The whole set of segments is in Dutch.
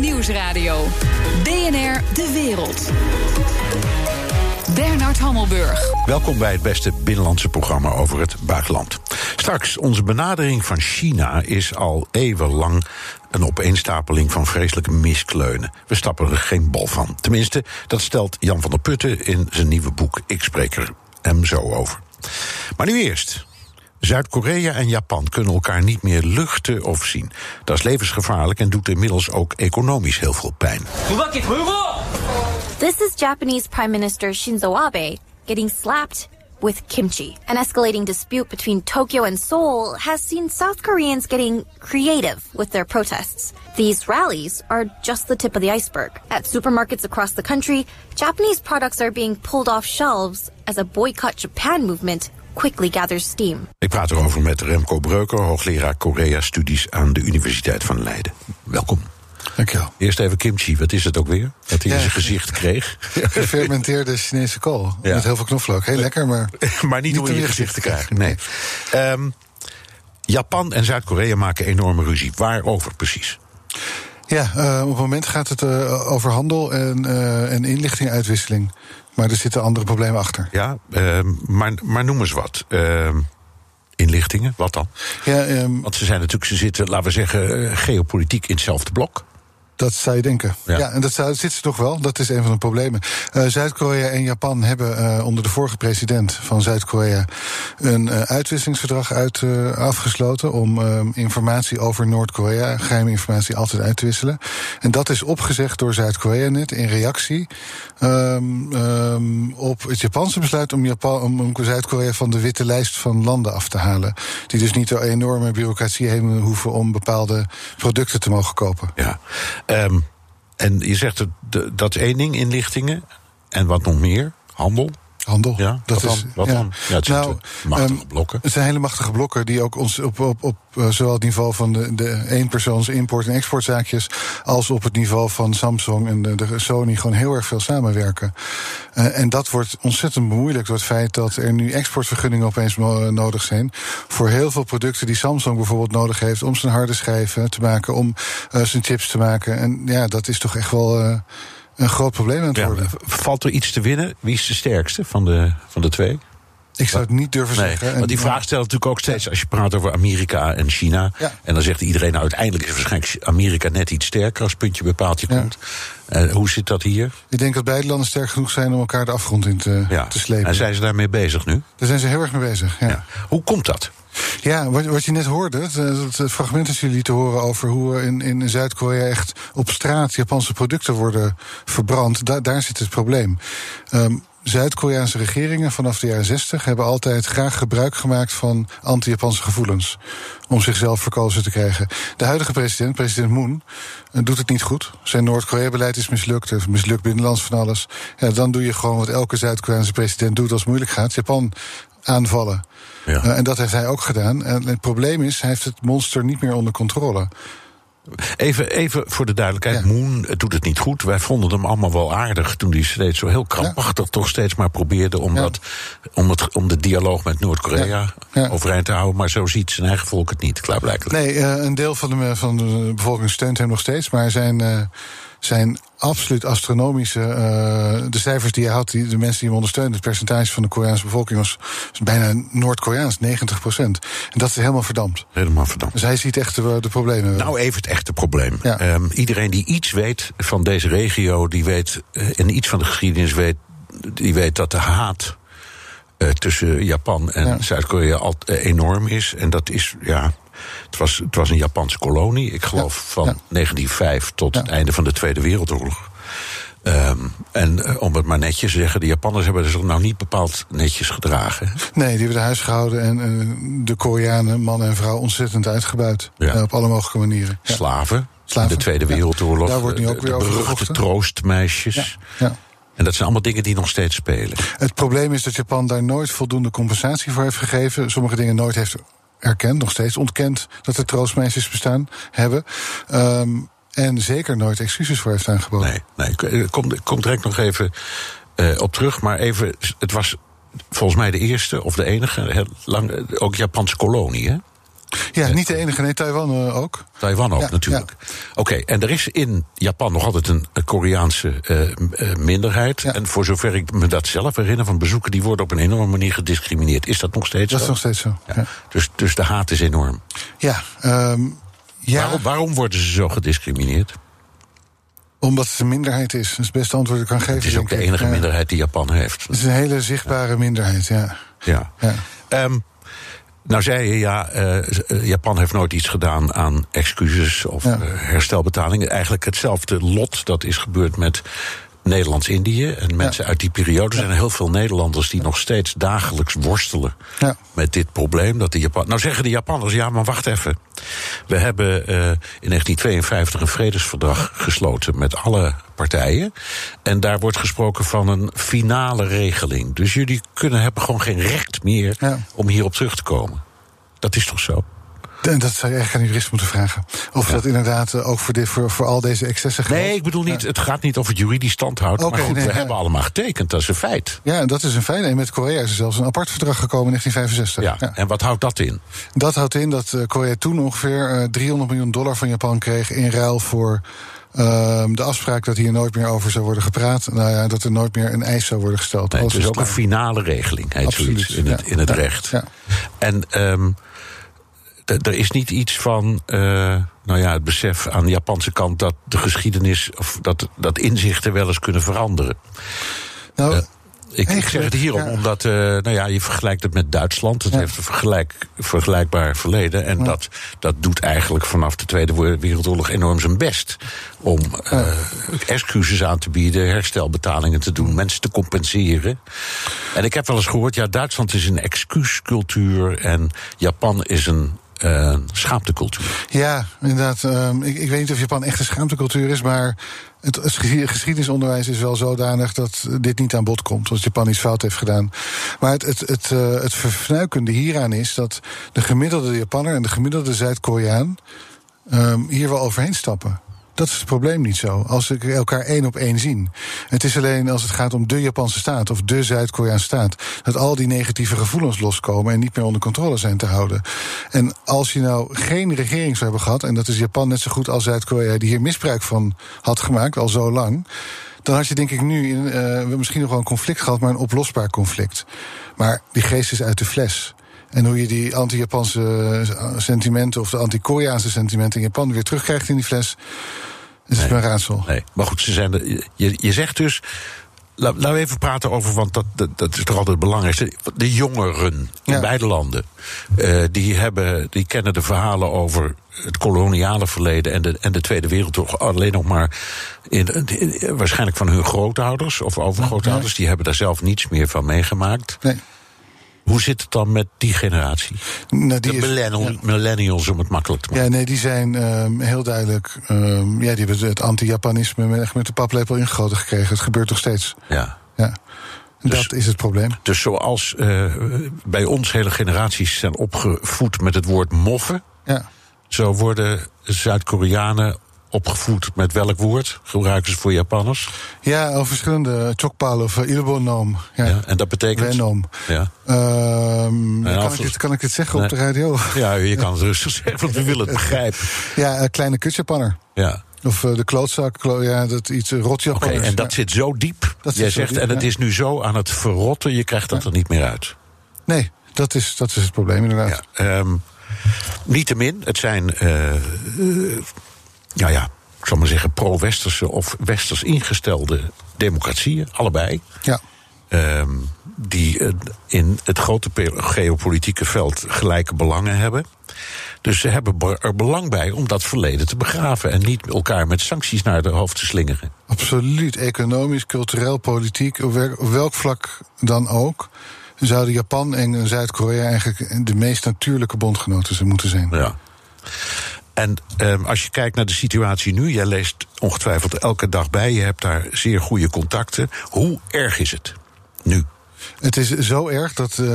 Nieuwsradio. BNR De Wereld. Bernard Hammelburg. Welkom bij het beste binnenlandse programma over het buitenland. Straks, onze benadering van China is al eeuwenlang een opeenstapeling van vreselijke miskleunen. We stappen er geen bal van. Tenminste, dat stelt Jan van der Putten in zijn nieuwe boek Ik spreek er hem zo over. Maar nu eerst. Zuid-Korea en Japan kunnen elkaar niet meer luchten of zien. Dat is levensgevaarlijk en doet inmiddels ook economisch heel veel pijn. This is Japanese Prime Minister Shinzo Abe getting slapped with kimchi. An escalating dispute between Tokyo and Seoul has seen South Koreans getting creative with their protests. These rallies are just the tip of the iceberg. At supermarkets across the country, Japanese products are being pulled off shelves as a boycott Japan movement quickly gathers steam. Ik praat erover met Remco Breuker, hoogleraar Korea-studies aan de Universiteit van Leiden. Welkom. Dankjewel. Eerst even kimchi, wat is het ook weer? Dat hij in zijn gezicht kreeg. Gefermenteerde Chinese kool. Ja. Met heel veel knoflook. Heel lekker, maar... maar niet om in je gezicht te krijgen. Nee. Ehm, Japan en Zuid-Korea maken enorme ruzie. Waarover precies? Ja, eh, op het moment gaat het eh, over handel en, eh en inlichtinguitwisseling. Maar er zitten andere problemen achter. Ja, ehm, maar, maar noem eens wat. Ehm, inlichtingen, wat dan? Ja, ehm, Want ze zijn natuurlijk, ze zitten, laten we zeggen, eh, geopolitiek in hetzelfde blok. Dat zou je denken. Ja. Ja, en dat zou, zit ze toch wel. Dat is een van de problemen. Eh, Zuid-Korea en Japan hebben eh, onder de vorige president van Zuid-Korea een eh, uitwisselingsverdrag uit, afgesloten om informatie over Noord-Korea, geheime informatie, altijd uit te wisselen. En dat is opgezegd door Zuid-Korea net in reactie ehm, ehm, op het Japanse besluit om, Japan, om, om Zuid-Korea van de witte lijst van landen af te halen. Die dus niet door enorme bureaucratie heen hoeven om bepaalde producten te mogen kopen. Ja. Ehm, en je zegt dat, dat is één ding, inlichtingen. En wat nog meer? Handel? Ja, dat wat is, dan? Wat ja. dan? Ja, het zijn nou, machtige ehm, blokken. Het zijn hele machtige blokken die ook ons op, op, op eh, zowel het niveau van de, de eenpersoons import- en exportzaakjes. als op het niveau van Samsung en de, de Sony gewoon heel erg veel samenwerken. Eh, en dat wordt ontzettend bemoeilijkt door het feit dat er nu exportvergunningen opeens mo- nodig zijn. voor heel veel producten die Samsung bijvoorbeeld nodig heeft om zijn harde schijven te maken, om eh, zijn chips te maken. En ja, dat is toch echt wel. eh, een groot probleem aan het Ja, worden. valt er iets te winnen? Wie is de sterkste van de, van de twee? Ik zou het niet durven Nee, zeggen. want die vraag stelt natuurlijk ook steeds als je praat over Amerika en China. Ja. En dan zegt iedereen, nou uiteindelijk is waarschijnlijk Amerika net iets sterker als puntje bij paaltje Ja. komt. Eh, hoe zit dat hier? Ik denk dat beide landen sterk genoeg zijn om elkaar de afgrond in te, Ja. te slepen. En zijn ze daarmee bezig nu? Daar zijn ze heel erg mee bezig. Hoe komt dat? Wat, wat je net hoorde, het, het, het fragment jullie lieten horen over hoe in, in Zuid-Korea echt op straat Japanse producten worden verbrand, da- daar zit het probleem. Ehm, Zuid-Koreaanse regeringen vanaf de jaren 60 hebben altijd graag gebruik gemaakt van anti-Japanse gevoelens. Om zichzelf verkozen te krijgen. De huidige president, president Moon, eh, doet het niet goed. Zijn Noord-Korea-beleid is mislukt. Er is mislukt binnenlands van alles. Ja, dan doe je gewoon wat elke Zuid-Koreaanse president doet als het moeilijk gaat. Japan aanvallen. Ja. Eh, en dat heeft hij ook gedaan. En het probleem is, hij heeft het monster niet meer onder controle. Even, even voor de duidelijkheid, Ja. Moon eh, doet het niet goed. Wij vonden hem allemaal wel aardig toen hij steeds zo heel krampachtig toch steeds maar probeerde om, Ja. dat, om, het, om de dialoog met Noord-Korea overeind te houden. Maar zo ziet zijn eigen volk het niet, klaarblijkelijk. Nee, eh, een deel van de, van de bevolking steunt hem nog steeds. Maar zijn, zijn absoluut astronomische. eh, de cijfers die hij had, die, de mensen die hem ondersteunen, het percentage van de Koreaanse bevolking was, was bijna Noord-Koreaans, 90 procent. En dat is helemaal verdampt. Helemaal verdampt. Dus hij ziet echt de, de problemen. Nou, even het echte probleem. Ja. Ehm, iedereen die iets weet van deze regio, die weet eh, en iets van de geschiedenis weet, die weet dat de haat eh, tussen Japan en Ja. Zuid-Korea al enorm is. En dat is, ja, het was, het was een Japanse kolonie. Ik geloof Ja. van Ja. 1905 tot Ja. het einde van de Tweede Wereldoorlog. Ehm, en eh, om het maar netjes te zeggen, de Japanners hebben zich nou niet bepaald netjes gedragen. Nee, die hebben de huis gehouden en eh, de Koreanen, man en vrouw, ontzettend uitgebuit. Ja. Op alle mogelijke manieren. Slaven. Slaven, In de Tweede ja. Wereldoorlog. Daar wordt nu ook de, weer over de beruchte troostmeisjes. Ja. En dat zijn allemaal dingen die nog steeds spelen. Het probleem is dat Japan daar nooit voldoende compensatie voor heeft gegeven. Sommige dingen nooit heeft erkend, nog steeds ontkend dat er troostmeisjes bestaan hebben. Ehm, en zeker nooit excuses voor heeft aangeboden. Nee, nee. kom, kom direct nog even eh, op terug. Maar even, het was volgens mij de eerste of de enige, ook Japanse kolonie, hè? Ja, niet de enige, nee, Taiwan uh, ook. Taiwan ook, Ja, natuurlijk. Oké, en er is in Japan nog altijd een, Koreaanse eh, eh, minderheid. Ja. En voor zover ik me dat zelf herinner van bezoeken, die worden op een enorme manier gediscrimineerd. Is dat nog steeds Dat is zo? nog steeds zo. Dus, dus de haat is enorm. ja, ehm, ja Waarom, waarom worden ze zo gediscrimineerd? omdat het een minderheid is. Dat is het beste antwoord dat ik kan geven. Het is ook de ik. enige minderheid die Japan heeft. Het is een hele zichtbare minderheid, ja. Ja. ja. Nou zei je, ja, eh, eh, Japan heeft nooit iets gedaan aan excuses of Ja. eh, herstelbetalingen. Eigenlijk hetzelfde lot dat is gebeurd met Nederlands-Indië. En mensen uit die periode zijn er heel veel Nederlanders die nog steeds dagelijks worstelen Ja. met dit probleem. Dat de Japan... Nou zeggen de Japanners, ja, maar wacht even. We hebben eh, in 1952 een vredesverdrag gesloten met alle partijen. En daar wordt gesproken van een finale regeling. Dus jullie kunnen, hebben gewoon geen recht meer Ja. om hierop terug te komen. Dat is toch zo? En dat zou je eigenlijk aan de jurist moeten vragen. Of Ja. dat inderdaad eh, ook voor, dit, voor, voor al deze excessen geldt. Nee, ik bedoel niet, het gaat niet of het juridisch standhoudt. Oké, maar goed, nee, we ja. hebben allemaal getekend, dat is een feit. Ja, dat is een feit. En met Korea is er zelfs een apart verdrag gekomen in 1965. Ja. En wat houdt dat in? Dat houdt in dat eh, Korea toen ongeveer eh, 300 miljoen dollar van Japan kreeg in ruil voor ehm, de afspraak dat hier nooit meer over zou worden gepraat. Nou ja, dat er nooit meer een eis zou worden gesteld. Nee, het is ook een finale regeling, heet Absoluut, zoiets in het, ja. in het Ja, recht. ja. En ehm, er is niet iets van, eh, nou ja, het besef aan de Japanse kant dat de geschiedenis, of dat, dat inzichten wel eens kunnen veranderen. Nou, Ja. Ik, ik zeg het hierom, ja. omdat eh, nou ja, je vergelijkt het met Duitsland. Het Ja. heeft een vergelijk, vergelijkbaar verleden. En dat, dat doet eigenlijk vanaf de Tweede Wereldoorlog enorm zijn best. Om eh, excuses aan te bieden, herstelbetalingen te doen, mensen te compenseren. En ik heb wel eens gehoord, ja, Duitsland is een excuuscultuur en Japan is een eh schaamtecultuur. Ja, inderdaad. ehm, ik, ik weet niet of Japan echt een schaamtecultuur is, maar het, het geschi- geschiedenisonderwijs is wel zodanig dat dit niet aan bod komt als Japan iets fout heeft gedaan. Maar het, het, het, eh, het verfnuikende hieraan is dat de gemiddelde Japanner en de gemiddelde Zuid-Koreaan ehm, hier wel overheen stappen. Dat is het probleem niet zo. Als ze elkaar één op één zien. Het is alleen als het gaat om de Japanse staat of de Zuid-Koreaanse staat. dat al die negatieve gevoelens loskomen en niet meer onder controle zijn te houden. En als je nou geen regering zou hebben gehad. en dat is Japan net zo goed als Zuid-Korea. die hier misbruik van had gemaakt al zo lang. dan had je denk ik nu in, eh, misschien nog wel een conflict gehad, maar een oplosbaar conflict. Maar die geest is uit de fles. En hoe je die anti-Japanse eh, sentimenten of de anti-Koreaanse sentimenten in Japan weer terugkrijgt in die fles, is Nee. me een raadsel. Nee, maar goed, ze zijn er, je, je zegt dus. la- Laten we even praten over, want dat, dat, dat is toch altijd het belangrijkste. De jongeren in Ja. beide landen. eh, die, hebben, die kennen de verhalen over het koloniale verleden en de, en de Tweede Wereldoorlog alleen nog maar. In, in- waarschijnlijk van hun grootouders of overgrootouders. Die hebben daar zelf niets meer van meegemaakt. Nee. Hoe zit het dan met die generatie? Nou, die de is- millennial- ja. millennials, om het makkelijk te maken. Ja, nee, die zijn ehm, heel duidelijk. ehm, ja, die hebben het anti-Japanisme met, echt met de paplepel ingegoten gekregen. Het gebeurt nog steeds. Ja. Ja. Dus- dat is het probleem. Dus zoals eh, bij ons hele generaties zijn opgevoed met het woord moffen, Ja. zo worden Zuid-Koreanen opgevoed met welk woord? Gebruiken ze voor Japanners? Ja, al verschillende chokpal of uh, ilbonom. Ja. Ja, en dat betekent. Venom. Ja. En kan, als ik het- dit, kan ik dit zeggen op de radio? ja, je kan het rustig zeggen, want we willen het begrijpen. Ja, een kleine kutjapanner. Ja. Of eh, de klootzak, klo- ja, dat iets uh, Oké, en dat ja. zit zo diep. Dat Jij zegt, diep, en het is nu zo aan het verrotten, je krijgt dat er niet meer uit. Nee, dat is, dat is het probleem inderdaad. Ja, ehm, niettemin, het zijn, eh, eh, ja, ja, ik zal maar zeggen, pro-westerse of westers ingestelde democratieën, allebei. Ja. ehm, die eh, in het grote geopolitieke veld gelijke belangen hebben. Dus ze hebben be- er belang bij om dat verleden te begraven en niet elkaar met sancties naar de hoofd te slingeren. Absoluut. Economisch, cultureel, politiek, op welk, vlak dan ook. Zouden Japan en Zuid-Korea eigenlijk de meest natuurlijke bondgenoten moeten zijn. Ja. En ehm, als je kijkt naar de situatie nu, jij leest ongetwijfeld elke dag bij, je hebt daar zeer goede contacten. Hoe erg is het nu? Het is zo erg dat uh,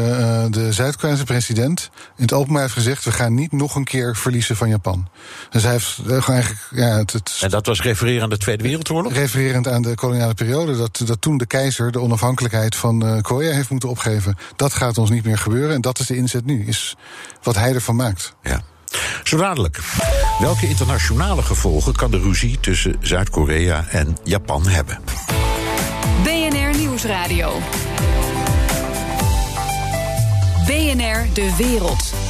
de Zuid-Koreaanse president in het openbaar heeft gezegd: we gaan niet nog een keer verliezen van Japan. Dus hij heeft uh, eigenlijk. Ja, het, het, en dat was refererend aan de Tweede Wereldoorlog? Refererend aan de koloniale periode. Dat, dat toen de keizer de onafhankelijkheid van uh, Korea heeft moeten opgeven. Dat gaat ons niet meer gebeuren. En dat is de inzet nu. Is wat hij ervan maakt. Ja. Zo dadelijk. Welke internationale gevolgen kan de ruzie tussen Zuid-Korea en Japan hebben? BNR Nieuwsradio. BNR De Wereld.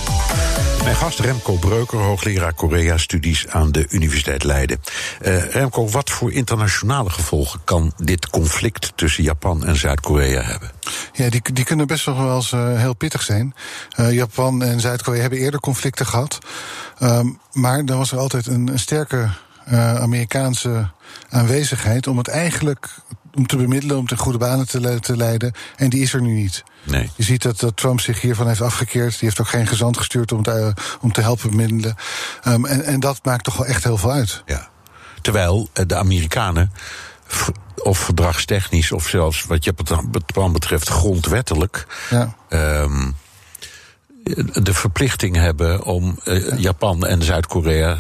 Mijn gast Remco Breuker, hoogleraar Korea-studies aan de Universiteit Leiden. Uh, Remco, wat voor internationale gevolgen kan dit conflict tussen Japan en Zuid-Korea hebben? Ja, die, die kunnen best wel eens uh, heel pittig zijn. Uh, Japan en Zuid-Korea hebben eerder conflicten gehad. Um, maar dan was er altijd een, een sterke Amerikaanse aanwezigheid om het eigenlijk om te bemiddelen, om ten goede banen te, te leiden. En die is er nu niet. Nee. Je ziet dat, dat Trump zich hiervan heeft afgekeerd. Die heeft ook geen gezant gestuurd om te, om te helpen bemiddelen. Um, en, en dat maakt toch wel echt heel veel uit. Ja. Terwijl de Amerikanen of verdragstechnisch, of zelfs wat Japan betreft grondwettelijk. Ja. Um, de verplichting hebben om uh, Japan en Zuid-Korea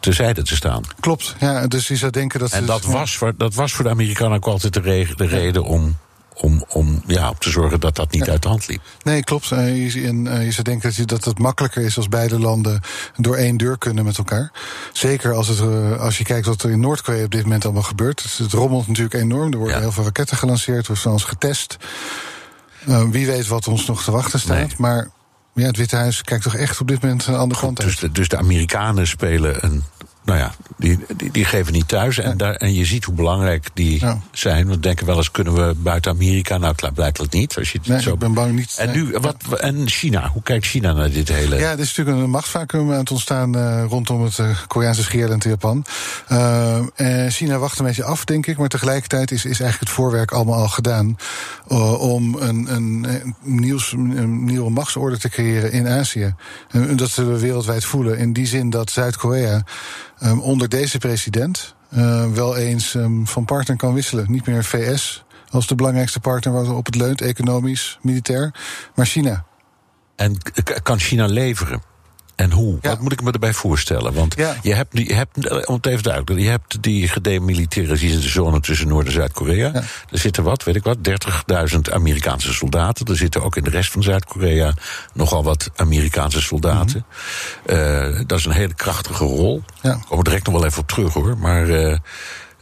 terzijde te staan. Klopt, ja, dus je zou denken dat... En dat, was voor, dat was voor de Amerikanen ook altijd de, re de reden om om, om ja, te zorgen dat dat niet uit de hand liep. Nee, klopt. Uh, je, uh, je zou denken dat, dat het makkelijker is als beide landen door één deur kunnen met elkaar. Zeker als, het, uh, als je kijkt wat er in Noord-Korea op dit moment allemaal gebeurt. Het, het rommelt natuurlijk enorm. Er worden ja. heel veel raketten gelanceerd, er wordt van ons getest. wie weet wat ons nog te wachten staat. Nee. Maar ja, het Witte Huis kijkt toch echt op dit moment aan de andere kant dus de, dus de Amerikanen spelen een nou ja, die, die, die, geven niet thuis. En, daar, en je ziet hoe belangrijk die ja. zijn. We denken wel eens, kunnen we buiten Amerika? Nou, blijkbaar niet. Als je het nee, zo... ik ben bang niet. En, nu, wat, en China, hoe kijkt China naar dit hele... Ja, er is natuurlijk een machtsvacuum aan het ontstaan... Uh, rondom het uh, Koreaanse schiereiland in Japan. Uh, en China wacht een beetje af, denk ik. Maar tegelijkertijd is, is eigenlijk het voorwerk allemaal al gedaan... om een, een, een, nieuws, een nieuwe machtsorde te creëren in Azië. En dat zullen we wereldwijd voelen. In die zin dat Zuid-Korea... Um, onder deze president uh, wel eens um, van partner kan wisselen. Niet meer VS als de belangrijkste partner waarop het leunt, economisch, militair, maar China. En kan China leveren? En hoe? Ja. Wat moet ik me erbij voorstellen? Want ja. je, hebt, je hebt, om het even duidelijk, je hebt die gedemilitariseerde zone tussen Noord- en Zuid-Korea. Ja. Er zitten wat, weet ik wat, 30.000 Amerikaanse soldaten. Er zitten ook in de rest van Zuid-Korea nogal wat Amerikaanse soldaten. Mm -hmm. uh, dat is een hele krachtige rol. Daar komen we direct nog wel even op terug hoor. Maar uh,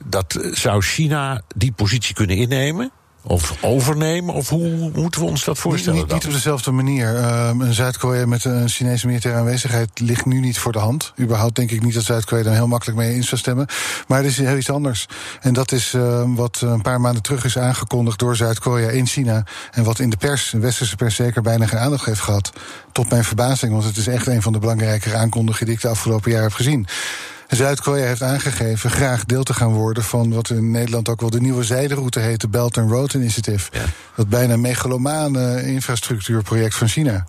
dat zou China die positie kunnen innemen? Of overnemen? Of hoe moeten we ons dat voorstellen? Niet, niet op dezelfde manier. Uh, een Zuid-Korea met een Chinese militaire aanwezigheid ligt nu niet voor de hand. Überhaupt denk ik niet dat Zuid-Korea daar heel makkelijk mee in zou stemmen. Maar het is heel iets anders. En dat is uh, wat een paar maanden terug is aangekondigd door Zuid-Korea in China. En wat in de pers, de westerse pers, zeker bijna geen aandacht heeft gehad. Tot mijn verbazing, want het is echt een van de belangrijkere aankondigingen die ik de afgelopen jaar heb gezien. Zuid-Korea heeft aangegeven graag deel te gaan worden van wat in Nederland ook wel de nieuwe zijderoute heet, de Belt and Road Initiative. Ja. Dat bijna megalomane infrastructuurproject van China.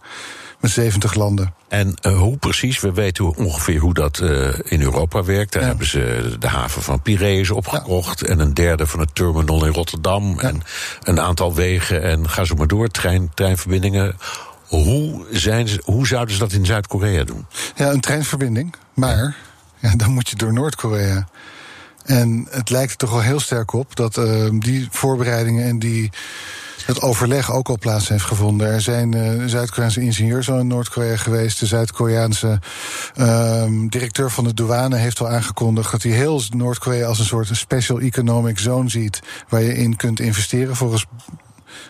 Met 70 landen. En uh, hoe precies? We weten ongeveer hoe dat uh, in Europa werkt. Daar ja. hebben ze de haven van Piraeus opgekocht. Ja. En een derde van het terminal in Rotterdam. Ja. En een aantal wegen. En ga zo maar door. Trein, treinverbindingen. Hoe, zijn ze, hoe zouden ze dat in Zuid-Korea doen? Ja, een treinverbinding. Maar ja, dan moet je door Noord-Korea. En het lijkt er toch wel heel sterk op dat uh, die voorbereidingen en die, dat overleg ook al plaats heeft gevonden. Er zijn uh, Zuid-Koreaanse ingenieurs al in Noord-Korea geweest. De Zuid-Koreaanse uh, directeur van de douane heeft al aangekondigd dat hij heel Noord-Korea als een soort special economic zone ziet. Waar je in kunt investeren volgens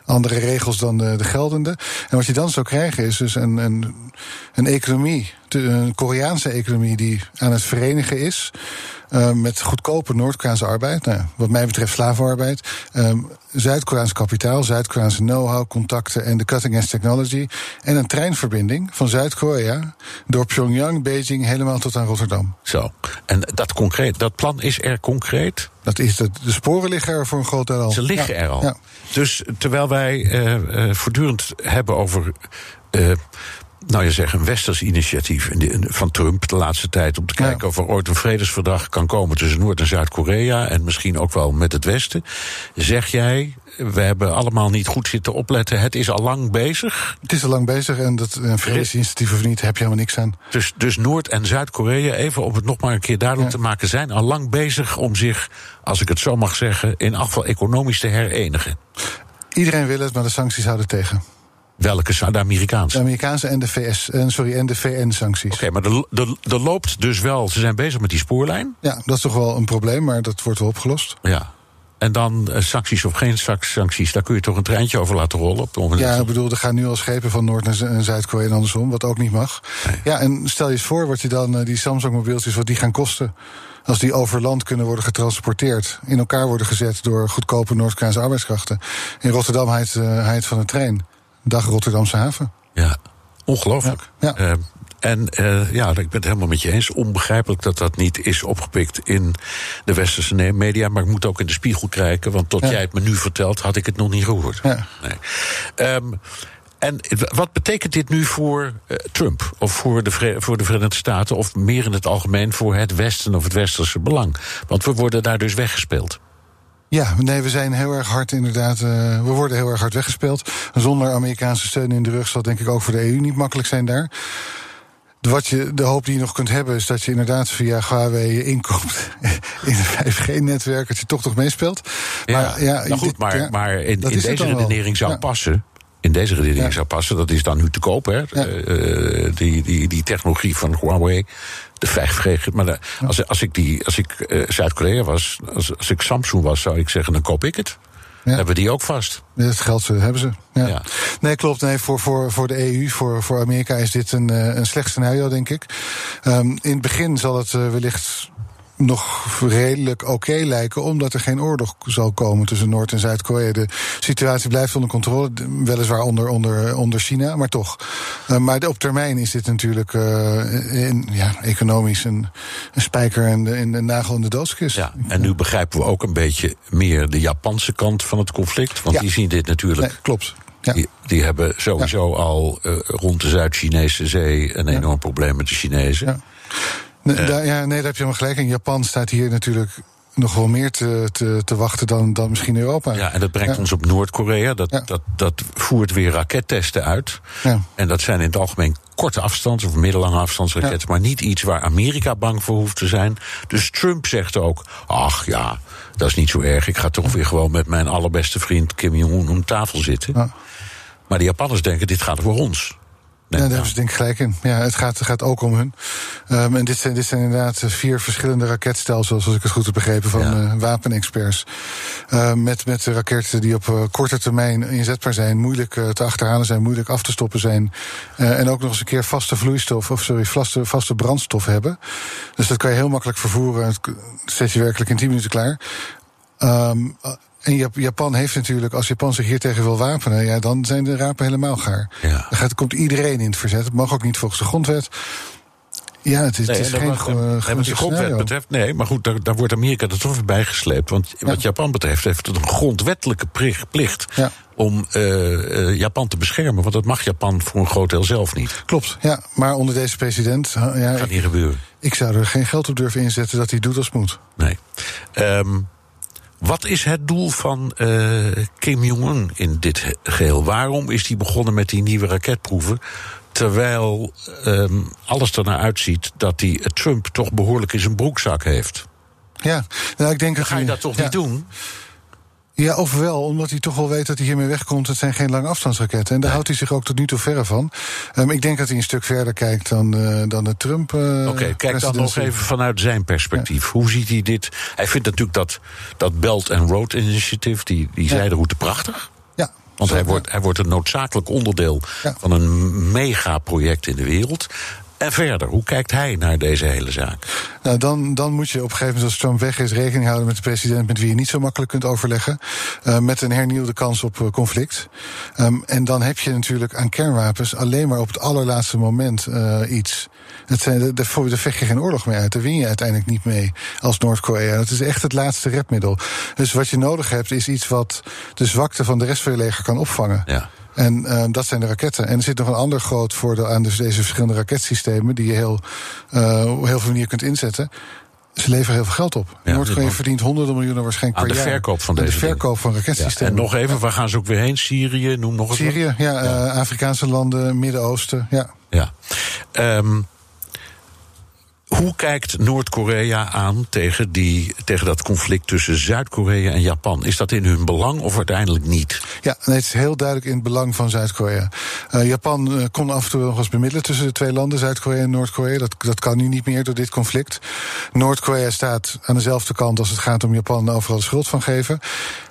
andere regels dan de, de, geldende. En wat je dan zou krijgen is dus een, een, een economie, een Koreaanse economie die aan het verenigen is. Uh, met goedkope Noord-Koreaanse arbeid. Nou, wat mij betreft slavenarbeid. Um, Zuid-Koreaans kapitaal, Zuid-Koreaanse know-how, contacten en de cutting-edge technology. En een treinverbinding van Zuid-Korea door Pyongyang, Beijing helemaal tot aan Rotterdam. Zo. En dat, concreet, dat plan is er concreet? Dat is de, de sporen liggen er voor een groot deel al. Ze liggen ja. er al. Ja. Dus terwijl wij uh, uh, voortdurend hebben over. Uh, nou je zegt, een westers initiatief van Trump de laatste tijd. om te kijken of er ooit een vredesverdrag kan komen tussen Noord- en Zuid-Korea. en misschien ook wel met het Westen. Zeg jij, we hebben allemaal niet goed zitten opletten. Het is al lang bezig. Het is al lang bezig en dat een vredesinitiatief of niet, heb je helemaal niks aan. Dus, dus Noord- en Zuid-Korea, even om het nog maar een keer duidelijk te maken, zijn al lang bezig om zich, als ik het zo mag zeggen, in afval economisch te herenigen. Iedereen wil het, maar de sancties houden tegen. Welke zijn de Amerikaanse? De Amerikaanse en de VS, en sorry, en de VN-sancties. Oké, maar er loopt dus wel, ze zijn bezig met die spoorlijn. Ja, dat is toch wel een probleem, maar dat wordt wel opgelost. Ja. En dan uh, sancties of geen sancties, daar kun je toch een treintje over laten rollen op moment. Ja, ik bedoel, er gaan nu al schepen van Noord- en Zuid-Korea en andersom, wat ook niet mag. Nee. Ja, en stel je eens voor wat je dan, uh, die Samsung-mobieltjes, wat die gaan kosten. Als die over land kunnen worden getransporteerd, in elkaar worden gezet door goedkope Noord-Koreaanse arbeidskrachten. In Rotterdam heet, uh, heet van de trein. Dag Rotterdamse haven. Ja, ongelooflijk. Ja. ja. Uh, en uh, ja, ik ben het helemaal met je eens. Onbegrijpelijk dat dat niet is opgepikt in de westerse media. Maar ik moet ook in de spiegel kijken. Want tot Ja. jij het me nu vertelt, had ik het nog niet gehoord. Ja. Nee. Um, en wat betekent dit nu voor uh, Trump? Of voor de, voor de Verenigde Staten? Of meer in het algemeen voor het Westen of het Westerse belang? Want we worden daar dus weggespeeld. Ja, nee, we zijn heel erg hard inderdaad. Uh, we worden heel erg hard weggespeeld. Zonder Amerikaanse steun in de rug zal het denk ik ook voor de EU niet makkelijk zijn daar. Wat je, de hoop die je nog kunt hebben, is dat je inderdaad via Huawei je inkomt in een 5G-netwerk, dat je toch toch meespeelt. Ja, maar, ja, nou goed, dit- maar, ja, maar in, in het deze redenering zou Ja. passen. In deze redenering Ja. zou passen, dat is dan nu te koop, hè? Ja. Eh, die, die, die technologie van Huawei, de 5G. Maar de- als, als ik, die- als ik eh, Zuid-Korea was, als, als ik Samsung was, zou ik zeggen: dan koop ik het. Ja. Hebben die ook vast? Het geld hebben ze. Ja. Ja. Nee, klopt. Nee, voor, voor, voor de EU, voor, voor Amerika is dit een, eh, een slecht scenario, denk ik. Ehm, in het begin zal het eh, wellicht nog redelijk oké lijken, omdat er geen oorlog zal komen tussen Noord- en Zuid-Korea. De situatie blijft onder controle, weliswaar onder, onder, onder China, maar toch. Eh, maar op termijn is dit natuurlijk eh, in, ja, economisch een, een spijker en de, in de nagel in de doodskist. Ja, en nu begrijpen we ook een beetje meer de Japanse kant van het conflict. Want Ja. die zien dit natuurlijk. Nee, klopt. Ja. Die, die hebben sowieso al eh, rond de Zuid-Chinese zee een enorm probleem met de Chinezen. Ja. Nee, daar, ja, nee, daar heb je helemaal gelijk. En Japan staat hier natuurlijk nog wel meer te, te, te wachten dan, dan misschien Europa. Ja, en dat brengt Ja. ons op Noord-Korea. Dat, Ja. dat, dat voert weer rakettesten uit. Ja. En dat zijn in het algemeen korte afstands- of middellange afstandsraketten. Maar niet iets waar Amerika bang voor hoeft te zijn. Dus Trump zegt ook: ach ja, dat is niet zo erg. Ik ga toch weer gewoon met mijn allerbeste vriend Kim Jong-un om tafel zitten. Maar de Japanners denken: dit gaat voor ons. Nee, Ja, daar hebben ze denk ik gelijk in. Ja, het gaat, het gaat ook om hun. Ehm, en dit zijn, dit zijn inderdaad eh, vier verschillende raketstelsels, als ik het goed heb begrepen, van Ja. eh, wapenexperts. Ehm, met, met raketten die op eh, korte termijn inzetbaar zijn, moeilijk te achterhalen zijn, moeilijk af te stoppen zijn. En ook nog eens een keer vaste vloeistof, of sorry, vaste, vaste brandstof hebben. Dus dat kan je heel makkelijk vervoeren. Het zet je werkelijk in 10 minuten klaar. Ehm, en Jap- Japan heeft natuurlijk, als Japan zich hier tegen wil wapenen, ja, dan zijn de rapen helemaal gaar. Ja. Dan gaat, komt iedereen in het verzet. Het mag ook niet volgens de grondwet. Ja, het is, Nee, het is en geen de grondwet betreft, nee, maar goed, daar, daar wordt Amerika er toch weer bij gesleept. Want wat Japan betreft heeft het een grondwettelijke plicht Ja. om eh, eh, Japan te beschermen. Want dat mag Japan voor een groot deel zelf niet. Klopt, ja. Maar onder deze president, ja, gaat ik, niet gebeuren. ik zou er geen geld op durven inzetten dat hij doet als moet. Nee. Ehm, wat is het doel van eh, Kim Jong-un in dit he- geheel? Waarom is hij begonnen met die nieuwe raketproeven? Terwijl ehm, alles er naar uitziet dat hij eh, Trump toch behoorlijk in zijn broekzak heeft. Ja, nou, ik denk dat Ga je dat toch ja. niet doen? Ja, ofwel, omdat hij toch wel weet dat hij hiermee wegkomt. Het zijn geen lange afstandsraketten. En daar houdt hij zich ook tot nu toe verre van. Ehm, ik denk dat hij een stuk verder kijkt dan, eh, dan de Trump. eh, Oké, kijk dan nog even vanuit zijn perspectief. Hoe ziet hij dit? Hij vindt natuurlijk dat, dat Belt and Road Initiative, die, die zijderoute, prachtig. Ja. Want hij wordt, hij wordt een noodzakelijk onderdeel Ja. van een megaproject in de wereld. En verder, hoe kijkt hij naar deze hele zaak? Nou, dan, dan moet je op een gegeven moment, als Trump weg is, rekening houden met de president met wie je niet zo makkelijk kunt overleggen. eh, met een hernieuwde kans op eh, conflict. Ehm, en dan heb je natuurlijk aan kernwapens alleen maar op het allerlaatste moment eh, iets. Het zijn, de, daar vecht je geen oorlog mee uit. Daar win je uiteindelijk niet mee als Noord-Korea. Dat is echt het laatste redmiddel. Dus wat je nodig hebt, is iets wat de zwakte van de rest van je leger kan opvangen. Ja. En uh, dat zijn de raketten. En er zit nog een ander groot voordeel aan dus deze verschillende raketsystemen, die je heel, uh, op heel veel manieren kunt inzetten. Ze leveren heel veel geld op. Ja, Noord-Korea verdient honderden miljoenen waarschijnlijk Aan per de jaar. verkoop van Aan deze de verkoop van Ja, raketsystemen. en nog even, waar gaan ze ook weer heen? Syrië, noem nog eens. Syrië, ja, eh, Afrikaanse landen, Midden-Oosten, ja. Ja. Ehm, hoe kijkt Noord-Korea aan tegen, die, tegen dat conflict tussen Zuid-Korea en Japan? Is dat in hun belang of uiteindelijk niet? Ja, nee, het is heel duidelijk in het belang van Zuid-Korea. Eh, Japan eh, kon af en toe nog eens bemiddelen tussen de twee landen, Zuid-Korea en Noord-Korea. Dat, dat kan nu niet meer door dit conflict. Noord-Korea staat aan dezelfde kant als het gaat om Japan overal schuld van geven.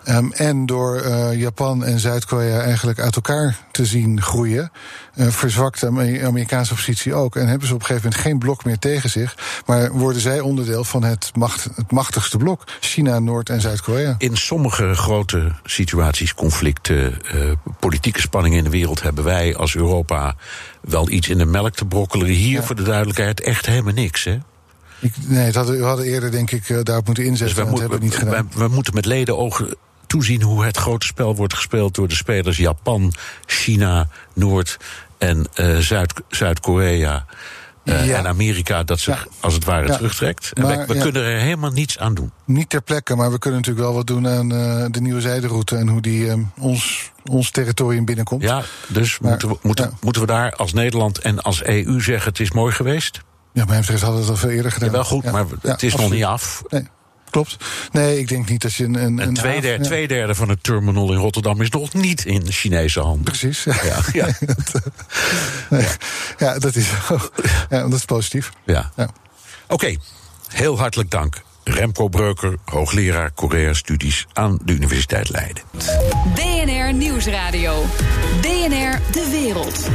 Ehm, en door eh, Japan en Zuid-Korea eigenlijk uit elkaar te zien groeien, eh, verzwakt de Amer- Amerikaanse positie ook. En hebben ze op een gegeven moment geen blok meer tegen zich, maar worden zij onderdeel van het, macht, het machtigste blok: China, Noord- en Zuid-Korea. In sommige grote situaties, conflicten, eh, politieke spanningen in de wereld hebben wij als Europa wel iets in de melk te brokkelen. Hier Ja. voor de duidelijkheid echt helemaal niks. Hè? Ik, nee, het hadden, we hadden eerder denk ik daarop moeten inzetten. Dus dat moet- hebben we niet gedaan. wij- we moeten met leden ogen toezien hoe het grote spel wordt gespeeld door de spelers Japan, China, Noord- en eh, Zuid- Zuid-Korea. eh, Ja. En Amerika dat zich Ja. als het ware Ja. terugtrekt. En Maar, we kunnen er helemaal niets aan doen. Niet ter plekke, maar we kunnen natuurlijk wel wat doen aan eh, de nieuwe zijderoute en hoe die eh, ons, ons territorium binnenkomt. Ja, dus Maar, moeten, we, moeten, moeten we daar als Nederland en als EU zeggen: het is mooi geweest? Ja, betreft hadden we het al veel eerder gedaan. Ja, wel goed, maar het is nog niet af. Nee, klopt. Nee, ik denk niet dat je een. een, En een twee, haven- derde, ja, twee derde van het terminal in Rotterdam is nog niet in Chinese handen. Precies. Ja, Ja, ja, nee, ja dat is zo. Ja, dat is positief. ja. Ja. Oké, heel hartelijk dank. Remco Breuker, hoogleraar Korea-studies aan de Universiteit Leiden. BNR Nieuwsradio. BNR De Wereld.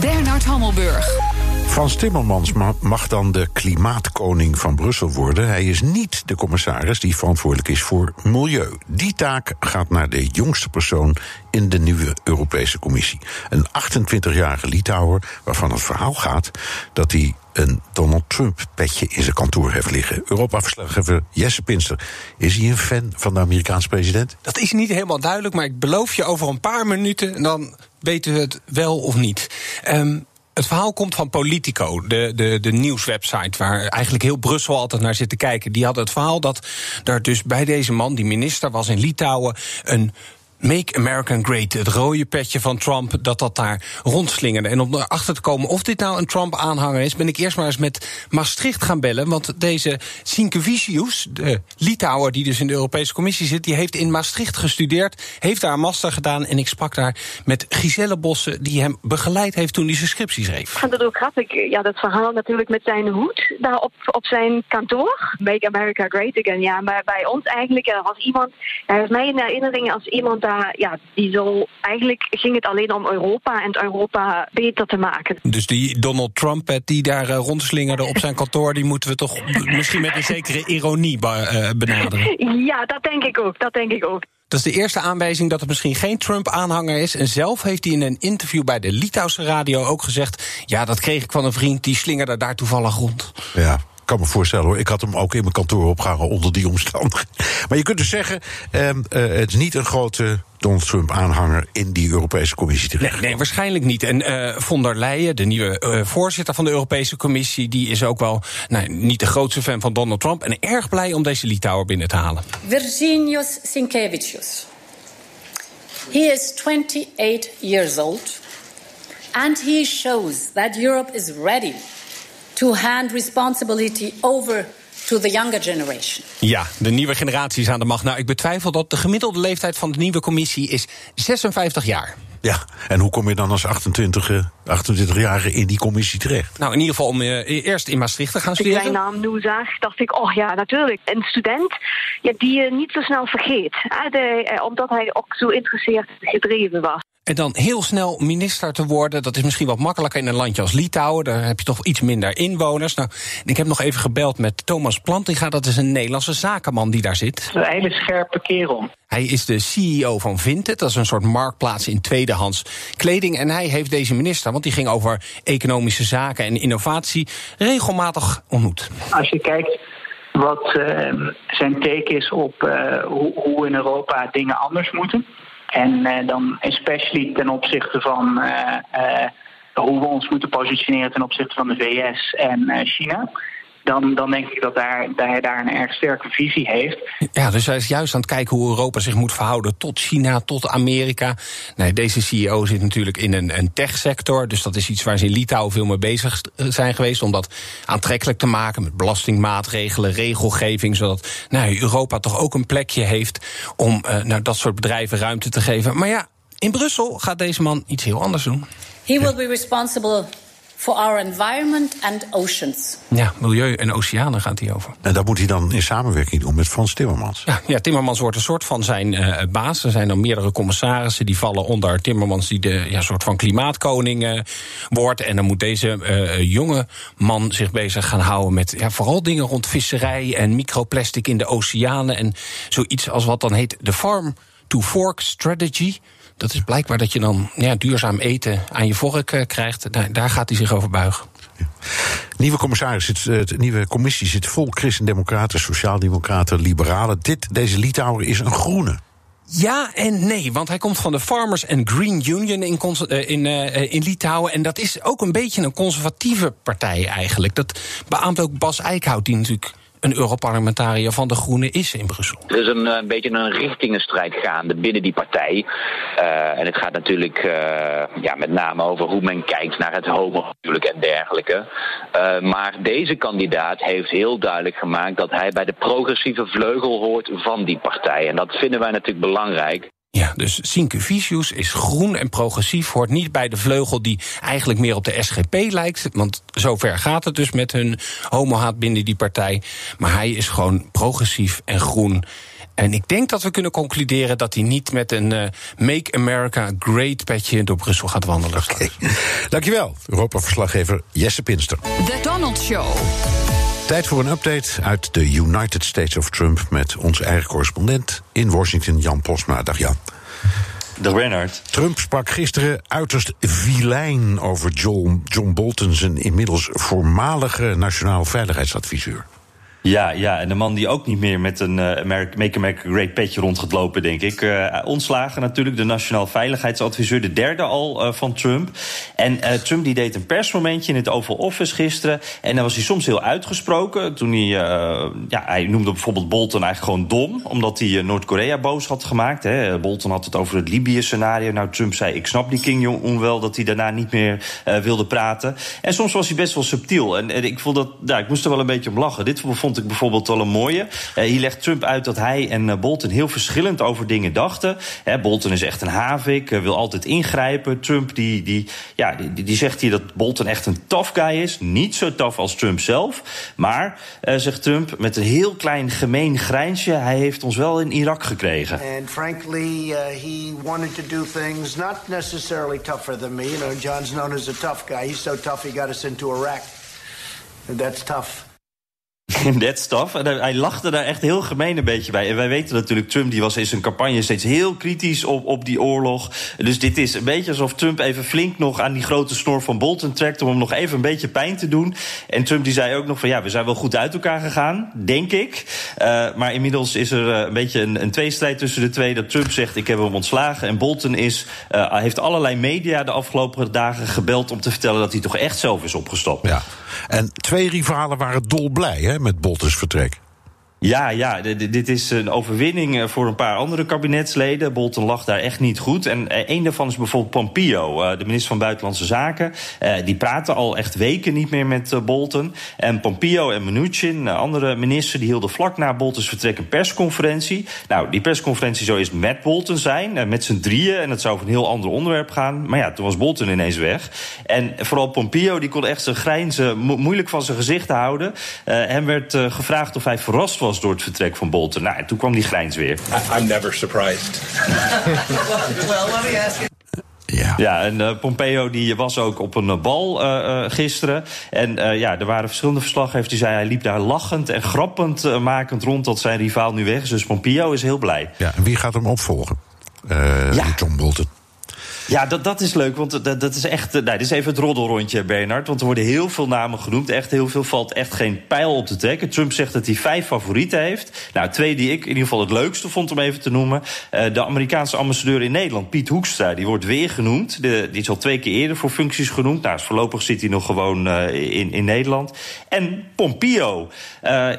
Bernard Hammelburg. Frans Timmermans ma- mag dan de klimaatkoning van Brussel worden. Hij is niet de commissaris die verantwoordelijk is voor milieu. Die taak gaat naar de jongste persoon in de nieuwe Europese Commissie. Een 28-jarige Litouwer waarvan het verhaal gaat dat hij een Donald Trump-petje in zijn kantoor heeft liggen. Europa-verslaggever Jesse Pinster. Is hij een fan van de Amerikaanse president? Dat is niet helemaal duidelijk, maar ik beloof je over een paar minuten, dan weten we het wel of niet. Ehm, het verhaal komt van Politico, de, de, de nieuwswebsite waar eigenlijk heel Brussel altijd naar zit te kijken. Die hadden het verhaal dat er dus bij deze man, die minister was in Litouwen, een Make American Great, het rode petje van Trump, dat dat daar rondslingerde. En om erachter te komen of dit nou een Trump-aanhanger is, ben ik eerst maar eens met Maastricht gaan bellen. Want deze Sinkevicius, de Litouwer die dus in de Europese Commissie zit, die heeft in Maastricht gestudeerd, heeft daar een master gedaan. En ik sprak daar met Giselle Bossen, die hem begeleid heeft toen hij zijn scriptie schreef. Ik vond het ook grappig, ja, dat verhaal natuurlijk met zijn hoed daar op, op zijn kantoor. Make America Great Again, ja. Maar bij ons eigenlijk was iemand, hij heeft mij in herinnering als iemand daar, ja, die eigenlijk ging het alleen om Europa en het Europa beter te maken. Dus die Donald Trump die daar eh, rondslingerde op zijn kantoor, die moeten we toch misschien met een zekere ironie eh, benaderen. Ja, dat denk ik ook, dat denk ik ook. Dat is de eerste aanwijzing dat het misschien geen Trump-aanhanger is. En zelf heeft hij in een interview bij de Litouwse radio ook gezegd: Ja, dat kreeg ik van een vriend, die slingerde daar toevallig rond. Ja, kan me voorstellen hoor. Ik had hem ook in mijn kantoor opgehangen onder die omstandigheden. Maar je kunt dus zeggen, ehm, eh, het is niet een grote Donald Trump-aanhanger in die Europese Commissie terecht. Nee, nee waarschijnlijk niet. En eh von der Leyen, de nieuwe eh, voorzitter van de Europese Commissie, die is ook wel nou, niet de grootste fan van Donald Trump. En erg blij om deze Litouwer binnen te halen. Virginius Sinkevicius. He is 28 years old, and he shows that Europe is ready to hand responsibility over to the younger generation. Ja, de nieuwe generatie is aan de macht. Nou, ik betwijfel dat de gemiddelde leeftijd van de nieuwe commissie is 56 jaar. Ja, en hoe kom je dan als 28, eh, 28-jarige in die commissie terecht? Nou, in ieder geval om eh, eerst in Maastricht te gaan Als ik zijn studeren. naam nu zag, dacht ik, oh ja, natuurlijk. Een student ja, die je niet zo snel vergeet. hè, de- eh, omdat hij ook zo geïnteresseerd en gedreven was. En dan heel snel minister te worden, dat is misschien wat makkelijker in een landje als Litouwen. Daar heb je toch iets minder inwoners. Nou, ik heb nog even gebeld met Thomas Plantinga, dat is een Nederlandse zakenman die daar zit. Een hele scherpe kerel. Hij is de CEO van Vinted, dat is een soort marktplaats in tweedehands kleding. En hij heeft deze minister, want die ging over economische zaken en innovatie, regelmatig ontmoet. Als je kijkt wat eh, zijn take is op eh, hoe, hoe in Europa dingen anders moeten. En uh, dan especially ten opzichte van hoe we ons moeten positioneren ten opzichte van de VS en China dan, dan denk ik dat, daar, dat hij daar een erg sterke visie heeft. Ja, dus hij is juist aan het kijken hoe Europa zich moet verhouden tot China, tot Amerika. Nee, deze CEO zit natuurlijk in een, een techsector, dus dat is iets waar ze in Litouwen veel mee bezig zijn geweest. Om dat aantrekkelijk te maken met belastingmaatregelen, regelgeving, zodat nou, Europa toch ook een plekje heeft om uh, nou, dat soort bedrijven ruimte te geven. Maar ja, in Brussel gaat deze man iets heel anders doen. He will be responsible for our environment and oceans. Ja, milieu en oceanen gaat hij over. En dat moet hij dan in samenwerking doen met Frans Timmermans. Ja, ja Timmermans wordt een soort van zijn uh, baas. Er zijn dan meerdere commissarissen die vallen onder Timmermans, die de ja, soort van klimaatkoning uh, wordt. En dan moet deze uh, jonge man zich bezig gaan houden met ja, vooral dingen rond visserij en microplastic in de oceanen. En zoiets als wat dan heet de Farm to Fork Strategy. Dat is blijkbaar dat je dan ja, duurzaam eten aan je vork uh, krijgt. Daar, daar, gaat hij zich over buigen. Ja. Nieuwe commissaris zit, de nieuwe commissie zit vol christendemocraten, sociaaldemocraten, liberalen. Dit, deze Litouwer is een groene. Ja en nee, want hij komt van de Farmers and Green Union in, in, uh, in Litouwen. En dat is ook een beetje een conservatieve partij eigenlijk. Dat beaamt ook Bas Eickhout, die natuurlijk een Europarlementariër van de Groenen is in Brussel. Er is een, een beetje een richtingenstrijd gaande binnen die partij. Uh, en het gaat natuurlijk uh, ja, met name over hoe men kijkt naar het homohuwelijk en dergelijke. Maar deze kandidaat heeft heel duidelijk gemaakt dat hij bij de progressieve vleugel hoort van die partij. En dat vinden wij natuurlijk belangrijk. Ja, dus Vicius is groen en progressief, hoort niet bij de vleugel die eigenlijk meer op de SGP lijkt. Want zover gaat het dus met hun homohaat binnen die partij. Maar hij is gewoon progressief en groen. En ik denk dat we kunnen concluderen dat hij niet met een uh, Make America Great petje door Brussel gaat wandelen. Okay. dankjewel. Europa-verslaggever Jesse Pinster. The Donald Show. Tijd voor een update uit de United States of Trump met onze eigen correspondent in Washington, Jan Posma. Dag Jan. Dag Bernard. Trump sprak gisteren uiterst vilijn over John, John Bolton, zijn inmiddels voormalige nationaal veiligheidsadviseur. Ja, ja, en de man die ook niet meer met een uh, Make Great petje rond gaat lopen, denk ik. Uh, ontslagen natuurlijk, de nationaal veiligheidsadviseur, de derde al uh, van Trump. En Trump die deed een persmomentje in het Oval Office gisteren. En dan was hij soms heel uitgesproken. Toen hij, ja, hij noemde bijvoorbeeld Bolton eigenlijk gewoon dom, omdat hij Noord-Korea boos had gemaakt. Hè. Bolton had het over het Libië-scenario. Nou, Trump zei: Ik snap die King Jong-un wel dat hij daarna niet meer wilde praten. En soms was hij best wel subtiel. En, en ik vond dat, ja, ik moest er wel een beetje om lachen. Dit vond ik bijvoorbeeld wel een mooie. Uh, hier legt Trump uit dat hij en uh, Bolton heel verschillend over dingen dachten. Uh, Bolton is echt een havik, wil altijd ingrijpen. Trump die, die, ja, die, die, zegt hier dat Bolton echt een tough guy is. Niet zo tough als Trump zelf. Maar, zegt Trump, met een heel klein gemeen grijnsje... hij heeft ons wel in Irak gekregen. And frankly, he wanted to do things not necessarily tougher than me. You know, John's known as a tough guy. He's so tough he got us into Iraq. That's tough. that stuff. En hij lachte daar echt heel gemeen een beetje bij. En wij weten natuurlijk, Trump die was in zijn campagne steeds heel kritisch op, op die oorlog. Dus dit is een beetje alsof Trump even flink nog aan die grote snor van Bolton trekt... om hem nog even een beetje pijn te doen. En Trump die zei ook nog van ja, we zijn wel goed uit elkaar gegaan, denk ik. Uh, maar inmiddels is er uh, een beetje een, een tweestrijd tussen de twee. Dat Trump zegt, ik heb hem ontslagen. En Bolton is, uh, heeft allerlei media de afgelopen dagen gebeld... om te vertellen dat hij toch echt zelf is opgestapt. Ja. En twee rivalen waren dolblij hè, met Boltons vertrek. Ja, ja, dit is een overwinning eh, voor een paar andere kabinetsleden. Bolton lag daar echt niet goed. En eh, een daarvan is bijvoorbeeld Pompeo, eh, de minister van Buitenlandse Zaken. Die praten al echt weken niet meer met Bolton. En Pompeo en Mnuchin, andere minister, die hielden vlak na Boltons vertrek een persconferentie. Nou, die persconferentie zou eerst met Bolton zijn, met z'n drieën. En dat zou over een heel ander onderwerp gaan. Maar ja, toen was Bolton ineens weg. En vooral Pompeo, die kon echt zijn grijnzen moeilijk van zijn gezicht houden. hem werd gevraagd of hij verrast was door het vertrek van Bolton. Nou, en toen kwam die grijns weer. I'm never surprised. well, let me ask you. Ja. ja, en uh, Pompeo die was ook op een bal uh, uh, gisteren. En ja, er waren verschillende verslaggevers die zeiden... hij liep daar lachend en grappend makend rond dat zijn rivaal nu weg is. Dus Pompeo is heel blij. Ja, en wie gaat hem opvolgen? ja. John Bolton. Ja, dat, dat is leuk, want dat, dat is echt. Nou, dit is even het roddelrondje, Bernard. Want er worden heel veel namen genoemd. Echt heel veel valt echt geen pijl op te trekken. Trump zegt dat hij vijf favorieten heeft. Nou, twee die ik in ieder geval het leukste vond om even te noemen. Uh, de Amerikaanse ambassadeur in Nederland, Piet Hoekstra, die wordt weer genoemd. Die is al twee keer eerder voor functies genoemd. Nou, dus voorlopig zit hij nog gewoon uh, in, in Nederland. En Pompeo.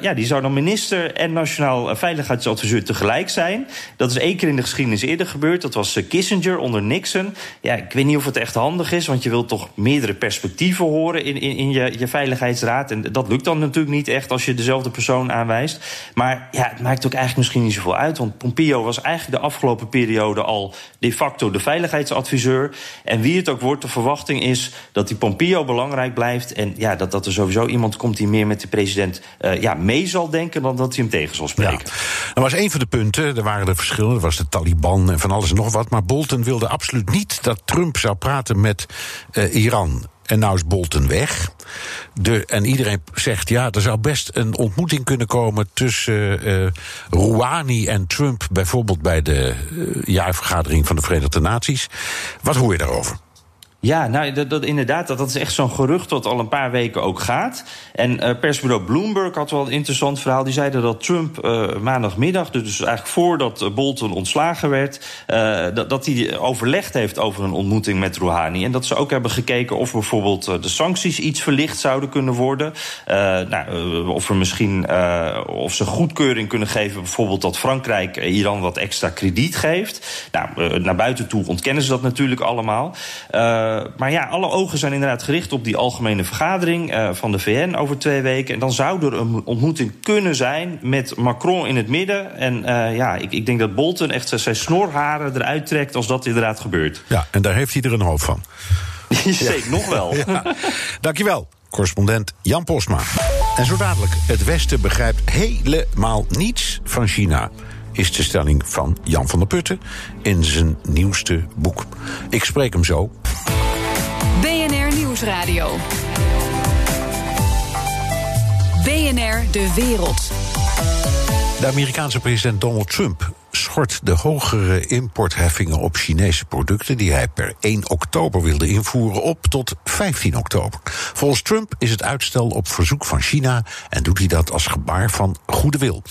Ja, die zou dan minister en nationaal veiligheidsadviseur tegelijk zijn. Dat is één keer in de geschiedenis eerder gebeurd. Dat was Kissinger onder Nixon. Ja, ik weet niet of het echt handig is, want je wilt toch meerdere perspectieven horen in, in, in je, je veiligheidsraad. En dat lukt dan natuurlijk niet echt als je dezelfde persoon aanwijst. Maar ja, het maakt ook eigenlijk misschien niet zoveel uit. Want Pompeo was eigenlijk de afgelopen periode al de facto de veiligheidsadviseur. En wie het ook wordt, de verwachting is dat die Pompeo belangrijk blijft. En ja, dat, dat er sowieso iemand komt die meer met de president uh, ja, mee zal denken dan dat hij hem tegen zal spreken. Ja. Dat was een van de punten. Er waren er verschillen. Er was de Taliban en van alles en nog wat. Maar Bolton wilde absoluut niet dat Trump zou praten met uh, Iran. En nou is Bolton weg. De, en iedereen zegt, ja, er zou best een ontmoeting kunnen komen tussen uh, Rouhani en Trump, bijvoorbeeld bij de jaarvergadering van de Verenigde Naties. Wat hoor je daarover? Ja, nou, dat, inderdaad, dat, dat is echt zo'n gerucht dat al een paar weken ook gaat. En uh, persbureau Bloomberg had wel een interessant verhaal. Die zeiden dat Trump uh, maandagmiddag, dus eigenlijk voordat Bolton ontslagen werd... Dat, dat hij overlegd heeft over een ontmoeting met Rouhani. En dat ze ook hebben gekeken of bijvoorbeeld de sancties iets verlicht zouden kunnen worden. nou, of er misschien of ze goedkeuring kunnen geven, bijvoorbeeld dat Frankrijk Iran wat extra krediet geeft. Nou, naar buiten toe ontkennen ze dat natuurlijk allemaal. Uh, maar ja, alle ogen zijn inderdaad gericht op die algemene vergadering uh, van de VN over twee weken. En dan zou er een ontmoeting kunnen zijn met Macron in het midden. En uh, ja, ik, ik, denk dat Bolton echt zijn snorharen eruit trekt als dat inderdaad gebeurt. Ja, en daar heeft hij er een hoop van. Zeker, ja. nog wel. Ja. Dankjewel, correspondent Jan Posma. En zo dadelijk, het Westen begrijpt helemaal niets van China is de stelling van Jan van der Putten in zijn nieuwste boek. Ik spreek hem zo. BNR Nieuwsradio. BNR De Wereld. De Amerikaanse president Donald Trump schort de hogere importheffingen op Chinese producten die hij per 1 oktober wilde invoeren op tot 15 oktober. Volgens Trump is het uitstel op verzoek van China en doet hij dat als gebaar van goede wil.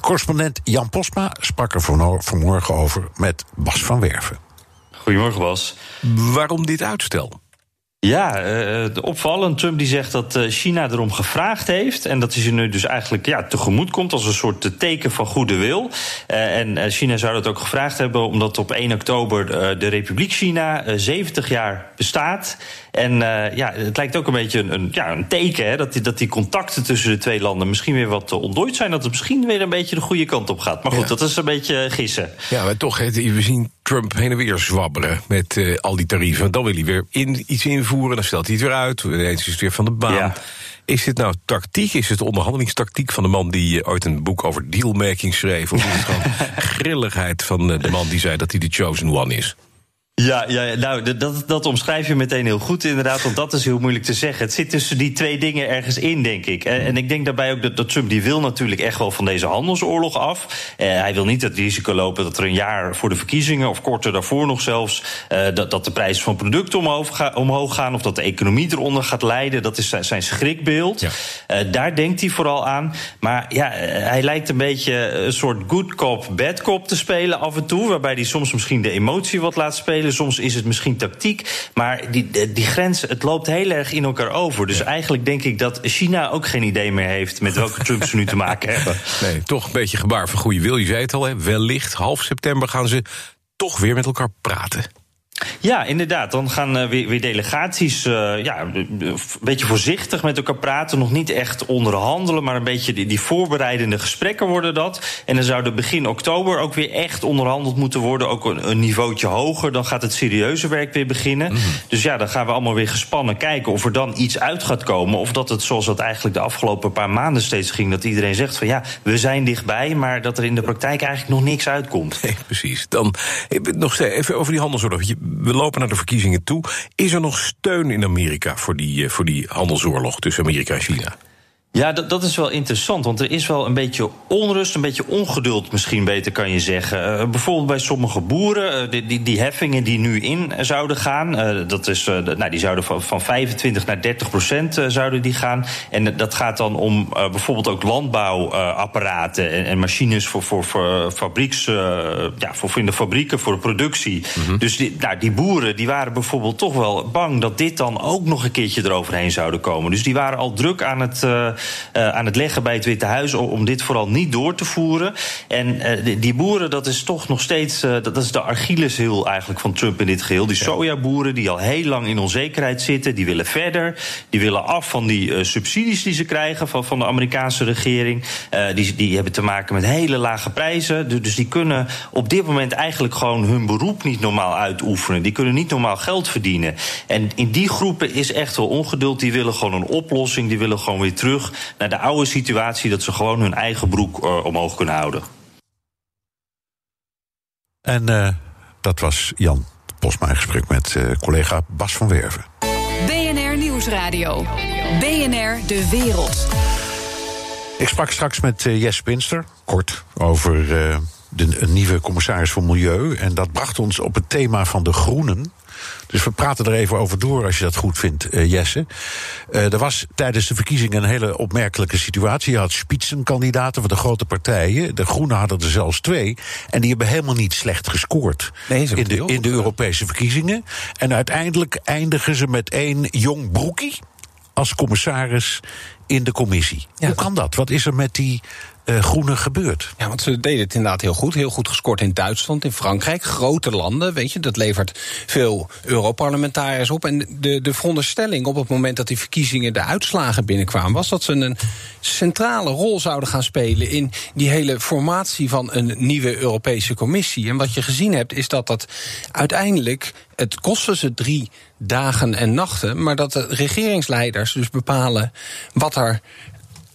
Correspondent Jan Posma sprak er vanmorgen over met Bas van Werven. Goedemorgen Bas. Waarom dit uitstel? Ja, uh, opvallend. Trump die zegt dat China erom gevraagd heeft. En dat hij ze nu dus eigenlijk ja, tegemoet komt als een soort teken van goede wil. Uh, en China zou dat ook gevraagd hebben, omdat op 1 oktober de Republiek China 70 jaar bestaat. En ja, het lijkt ook een beetje een, een ja, een teken hè, dat, die, dat die contacten tussen de twee landen misschien weer wat ontdooid zijn. Dat het misschien weer een beetje de goede kant op gaat. Maar goed, ja. dat is een beetje gissen. Ja, maar toch, we zien Trump heen en weer zwabberen met uh, al die tarieven. Dan wil hij weer in, iets invoeren, dan stelt hij het weer uit. Ineens is het weer van de baan. Ja. Is dit nou tactiek? Is het onderhandelingstactiek van de man die ooit een boek over dealmaking schreef? Of is het gewoon grilligheid van de man die zei dat hij de chosen one is? Ja, ja nou, dat, dat omschrijf je meteen heel goed inderdaad, want dat is heel moeilijk te zeggen. Het zit tussen die twee dingen ergens in, denk ik. En, en ik denk daarbij ook dat, dat, Trump die wil natuurlijk echt wel van deze handelsoorlog af. Uh, hij wil niet het risico lopen dat er een jaar voor de verkiezingen, of korter daarvoor nog zelfs, uh, dat, dat de prijzen van producten omhoog, ga, omhoog, gaan of dat de economie eronder gaat lijden. Dat is zijn, zijn schrikbeeld. Ja. Uh, daar denkt hij vooral aan. Maar ja, hij lijkt een beetje een soort good cop, bad cop te spelen af en toe, waarbij hij soms misschien de emotie wat laat spelen. Soms is het misschien tactiek. Maar die, die grens, het loopt heel erg in elkaar over. Dus ja. eigenlijk denk ik dat China ook geen idee meer heeft met welke Trump ze nu te maken hebben. Nee, toch een beetje gebaar van goede wil. Je zei het al, hè? wellicht half september gaan ze toch weer met elkaar praten. Ja, inderdaad. Dan gaan uh, weer, weer, delegaties uh, ja, een beetje voorzichtig met elkaar praten. Nog niet echt onderhandelen, maar een beetje die, die, voorbereidende gesprekken worden dat. En dan zou er begin oktober ook weer echt onderhandeld moeten worden. Ook een, een niveautje hoger. Dan gaat het serieuze werk weer beginnen. Mm -hmm. Dus ja, dan gaan we allemaal weer gespannen kijken of er dan iets uit gaat komen. Of dat het zoals dat eigenlijk de afgelopen paar maanden steeds ging. Dat iedereen zegt van ja, we zijn dichtbij. Maar dat er in de praktijk eigenlijk nog niks uitkomt. Nee, precies. Dan nog steeds even over die handelsoorlog we lopen naar de verkiezingen toe. Is er nog steun in Amerika voor die, voor die handelsoorlog tussen Amerika en China? Ja, dat, dat is wel interessant, want er is wel een beetje onrust, een beetje ongeduld misschien beter kan je zeggen. Uh, bijvoorbeeld bij sommige boeren, uh, die, die, die, heffingen die nu in zouden gaan, uh, dat is, nou, die zouden van, van 25 naar 30 procent zouden die gaan. En dat gaat dan om bijvoorbeeld ook landbouwapparaten en, en, machines voor, voor, voor fabrieks, ja, voor in de fabrieken, voor de productie. Mm -hmm. Dus die, nou, die boeren die waren bijvoorbeeld toch wel bang dat dit dan ook nog een keertje eroverheen zouden komen. Dus die waren al druk aan het uh, aan het leggen bij het Witte Huis om, dit vooral niet door te voeren. En uh, die, die, boeren, dat is toch nog steeds, uh, dat is de Achilleshiel eigenlijk van Trump in dit geheel. Die sojaboeren die al heel lang in onzekerheid zitten, die willen verder. Die willen af van die subsidies die ze krijgen van, van de Amerikaanse regering. die, die hebben te maken met hele lage prijzen. Dus die kunnen op dit moment eigenlijk gewoon hun beroep niet normaal uitoefenen. Die kunnen niet normaal geld verdienen. En in die groepen is echt wel ongeduld. Die willen gewoon een oplossing. Die willen gewoon weer terug naar de oude situatie dat ze gewoon hun eigen broek uh, omhoog kunnen houden. En uh, dat was Jan Posma in gesprek met uh, collega Bas van Werven. BNR Nieuwsradio. BNR De Wereld. Ik sprak straks met Jes Pinster, kort, over de nieuwe commissaris voor Milieu. En dat bracht ons op het thema van de groenen. Dus we praten er even over door als je dat goed vindt, uh, Jesse. Uh, er was tijdens de verkiezingen een hele opmerkelijke situatie. Je had spitsenkandidaten van de grote partijen. De Groenen hadden er zelfs twee. En die hebben helemaal niet slecht gescoord nee, in, de, in de Europese verkiezingen. En uiteindelijk eindigen ze met één jong broekie als commissaris in de commissie. Ja. Hoe kan dat? Wat is er met die uh, groene gebeurt. Ja, want ze deden het inderdaad heel goed. Heel goed gescoord in Duitsland, in Frankrijk. Grote landen, weet je. Dat levert veel Europarlementariërs op. En de, de veronderstelling op het moment dat die verkiezingen de uitslagen binnenkwamen... was dat ze een centrale rol zouden gaan spelen... in die hele formatie van een nieuwe Europese Commissie. En wat je gezien hebt, is dat dat uiteindelijk... het kostte ze drie dagen en nachten... maar dat de regeringsleiders dus bepalen wat er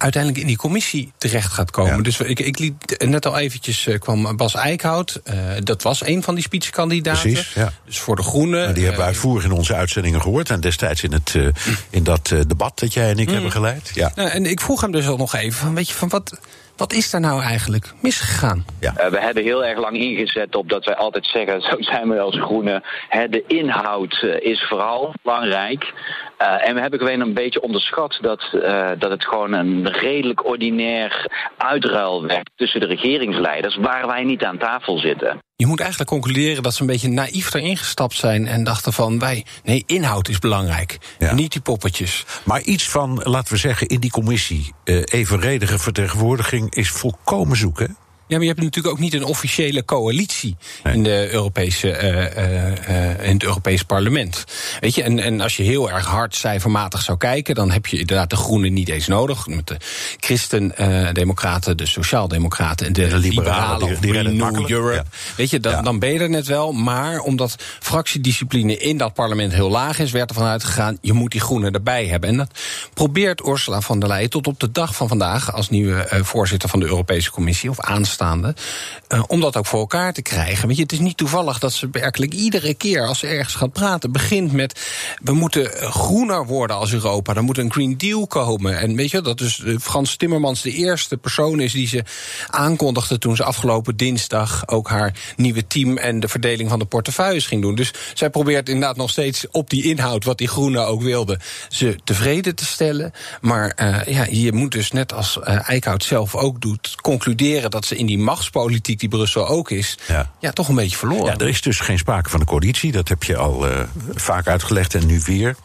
uiteindelijk in die commissie terecht gaat komen. Ja. Dus ik, ik liet net al eventjes uh, kwam Bas Eickhout. Uh, dat was een van die spitskandidaten. Precies, ja. Dus voor de Groenen. die hebben we uitvoerig in onze uitzendingen gehoord. En destijds in, het, uh, in dat debat dat jij en ik mm. hebben geleid. Ja. Nou, en ik vroeg hem dus al nog even: van, weet je, van wat. Wat is daar nou eigenlijk misgegaan? Ja. Uh, we hebben heel erg lang ingezet op dat wij altijd zeggen, zo zijn we als groenen. Hè, de inhoud uh, is vooral belangrijk. Uh, en we hebben gewoon een beetje onderschat dat, uh, dat het gewoon een redelijk ordinair uitruil werd tussen de regeringsleiders, waar wij niet aan tafel zitten. Je moet eigenlijk concluderen dat ze een beetje naïef erin gestapt zijn en dachten van wij, nee, inhoud is belangrijk, ja. niet die poppetjes. Maar iets van, laten we zeggen, in die commissie uh, evenredige vertegenwoordiging is volkomen zoeken. Maar je hebt natuurlijk ook niet een officiële coalitie nee. in, de Europese, uh, uh, in het Europese parlement. Weet je, en, en als je heel erg hard cijfermatig zou kijken, dan heb je inderdaad de Groenen niet eens nodig. Met de Christen-Democraten, de Sociaaldemocraten en de, de Liberalen, die, die Renew Europe. Ja. Weet je, dan, ja. dan ben je er net wel. Maar omdat fractiediscipline in dat parlement heel laag is, werd er vanuit gegaan, je moet die Groenen erbij hebben. En dat probeert Ursula von der Leyen tot op de dag van vandaag als nieuwe voorzitter van de Europese Commissie of aanstaande uh, om dat ook voor elkaar te krijgen. Je, het is niet toevallig dat ze werkelijk iedere keer als ze ergens gaat praten, begint met we moeten groener worden als Europa. Er moet een Green Deal komen. En weet je, dat dus Frans Timmermans de eerste persoon is die ze aankondigde toen ze afgelopen dinsdag ook haar nieuwe team en de verdeling van de portefeuilles ging doen. Dus zij probeert inderdaad nog steeds op die inhoud, wat die groenen ook wilden, ze tevreden te stellen. Maar ja, je moet dus net als uh, Eickhout zelf ook doet, concluderen dat ze in die machtspolitiek die Brussel ook is, ja. ja. toch een beetje verloren. Ja, er is dus geen sprake van een coalitie. Dat heb je al uh, vaak uitgelegd en nu weer.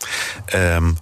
Um,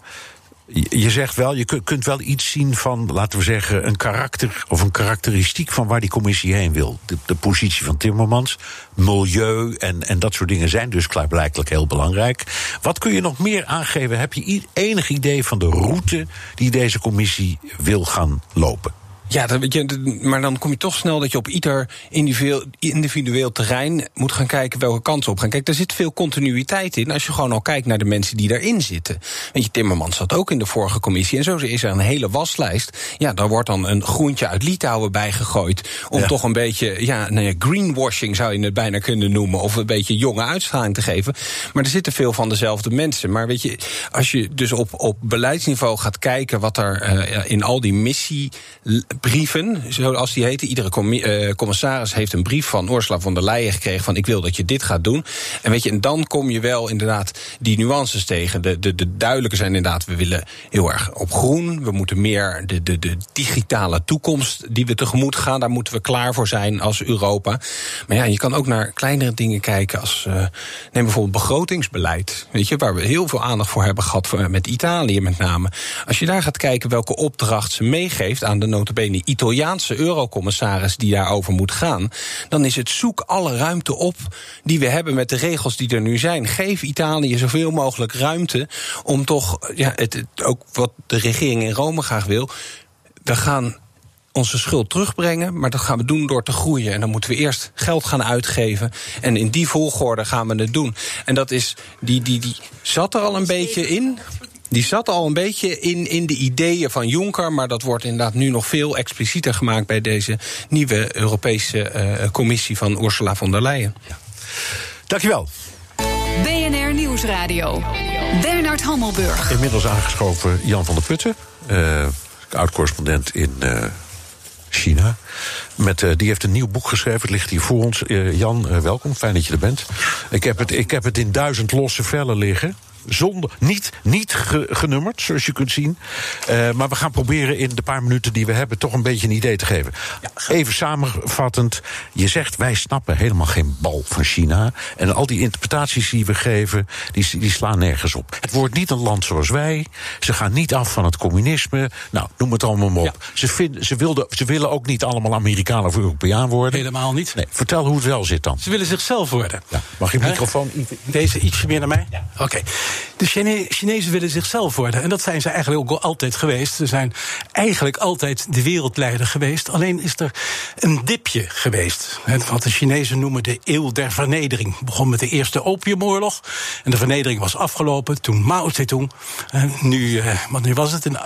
je zegt wel, je kunt wel iets zien van, laten we zeggen, een karakter of een karakteristiek van waar die commissie heen wil. De, de positie van Timmermans, milieu en, en dat soort dingen zijn dus klaarblijkelijk heel belangrijk. Wat kun je nog meer aangeven? Heb je enig idee van de route die deze commissie wil gaan lopen? Ja, dat, weet je, maar dan kom je toch snel dat je op ieder individueel, individueel terrein moet gaan kijken welke kansen op gaan. Kijk, er zit veel continuïteit in als je gewoon al kijkt naar de mensen die daarin zitten. Weet je, Timmermans zat ook in de vorige commissie en zo is er een hele waslijst. Ja, daar wordt dan een groentje uit Litouwen bijgegooid om toch een beetje, ja, nou ja, greenwashing zou je het bijna kunnen noemen, of een beetje jonge uitstraling te geven. Maar er zitten veel van dezelfde mensen. Maar weet je, als je dus op, op beleidsniveau gaat kijken wat er uh, in al die missiebrieven, zoals die heten, iedere uh, commissaris heeft een brief van Ursula von der Leyen gekregen van ik wil dat je dit gaat doen. En weet je, en dan kom je wel inderdaad die nuances tegen. De, de, de duidelijke zijn inderdaad, we willen heel erg op groen. We moeten meer de, de, de digitale toekomst die we tegemoet gaan, daar moeten we klaar voor zijn als Europa. Maar ja, je kan ook naar kleinere dingen kijken als uh, neem bijvoorbeeld begrotingsbeleid. Weet je, waar we heel veel aandacht voor hebben gehad met Italië met name. Als je daar gaat kijken welke opdracht ze meegeeft aan de notabene Italiaanse eurocommissaris die daarover moet gaan, dan is het zoek alle ruimte op die we hebben met de regels die er nu zijn. Geef Italië zoveel mogelijk ruimte om toch, ja, het ook wat de regering in Rome graag wil. We gaan onze schuld terugbrengen. Maar dat gaan we doen door te groeien. En dan moeten we eerst geld gaan uitgeven. En in die volgorde gaan we het doen. En dat is, die, die, die zat er al een beetje in. Die zat al een beetje in, in de ideeën van Juncker, maar dat wordt inderdaad nu nog veel explicieter gemaakt bij deze nieuwe Europese uh, commissie van Ursula von der Leyen. Ja. Dankjewel. BNR Nieuwsradio. Bernard Hammelburg. Inmiddels aangeschoven Jan van der Putten, uh, oud-correspondent in uh, China. Met, uh, die heeft een nieuw boek geschreven. Het ligt hier voor ons. Uh, Jan, uh, welkom. Fijn dat je er bent. Ik heb het, ik heb het in duizend losse vellen liggen. Zonder, niet niet ge, genummerd, zoals je kunt zien. Maar we gaan proberen in de paar minuten die we hebben... toch een beetje een idee te geven. Even samenvattend. Je zegt, wij snappen helemaal geen bal van China. En al die interpretaties die we geven, die, die slaan nergens op. Het wordt niet een land zoals wij. Ze gaan niet af van het communisme. Nou, noem het allemaal maar op. Ja. Ze, vind, ze, wilden, ze willen ook niet allemaal Amerikaan of Europeaan worden. Helemaal niet. Nee, vertel hoe het wel zit dan. Ze willen zichzelf worden. Ja, mag je microfoon... Deze ietsje meer naar mij? Ja. Oké. Okay. De Chine Chinezen willen zichzelf worden. En dat zijn ze eigenlijk ook altijd geweest. Ze zijn eigenlijk altijd de wereldleider geweest. Alleen is er een dipje geweest. Wat de Chinezen noemen de eeuw der vernedering. Het begon met de eerste opiumoorlog. En de vernedering was afgelopen toen Mao Zedong... nu, wanneer was het? In,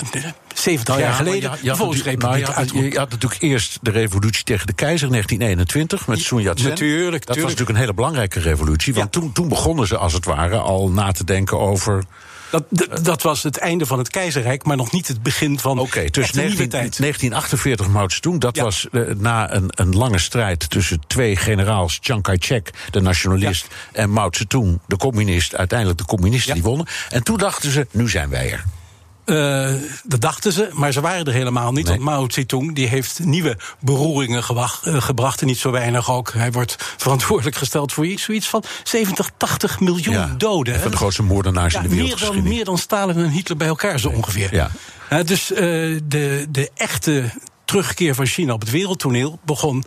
70 nou ja, jaar geleden. Ja, de Volksrepubliek nou, je, je, je, had natuurlijk eerst de revolutie tegen de keizer in 1921 met Sun Yat-sen. Natuurlijk. Dat was natuurlijk een hele belangrijke revolutie. Want toen, toen begonnen ze als het ware al na te denken over. Dat, dat, was het einde van het keizerrijk, maar nog niet het begin van Oké, okay, tussen 19, 1948 Mao Zedong, dat ja. was uh, na een, een lange strijd tussen twee generaals, Chiang Kai-shek, de nationalist, ja. en Mao Zedong, de communist, uiteindelijk de communisten ja. die wonnen. En toen dachten ze, nu zijn wij er. Uh, dat dachten ze, maar ze waren er helemaal niet. Nee. Want Mao Zedong die heeft nieuwe beroeringen gewacht, uh, gebracht. En niet zo weinig ook. Hij wordt verantwoordelijk gesteld voor iets, zoiets van 70, 80 miljoen ja, doden. Van de grootste moordenaars ja, in de wereld. Meer dan, meer dan Stalin en Hitler bij elkaar zo ongeveer. Ja. Uh, dus de, de echte terugkeer van China op het wereldtoneel begon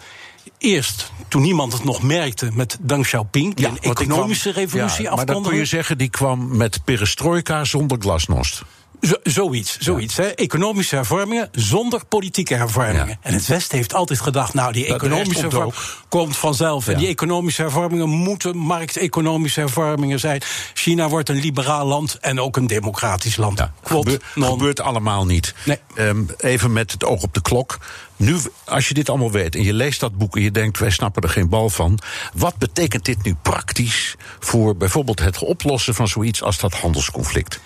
Eerst, toen niemand het nog merkte, met Deng Xiaoping, die ja, een economische kwam, revolutie ja, afkondigde. Maar dan kun je zeggen, die kwam met perestroika zonder glasnost. Zo, zoiets, zoiets. Ja. Hè? Economische hervormingen zonder politieke hervormingen. Ja. En het Westen heeft altijd gedacht, nou, die economische hervormingen komt vanzelf. Ja. En die economische hervormingen moeten markteconomische hervormingen zijn. China wordt een liberaal land en ook een democratisch land. Ja. Gebeurt, gebeurt allemaal niet. Nee. Um, even met het oog op de klok. Nu, als je dit allemaal weet en je leest dat boek en je denkt, wij snappen er geen bal van. Wat betekent dit nu praktisch voor bijvoorbeeld het oplossen van zoiets als dat handelsconflict?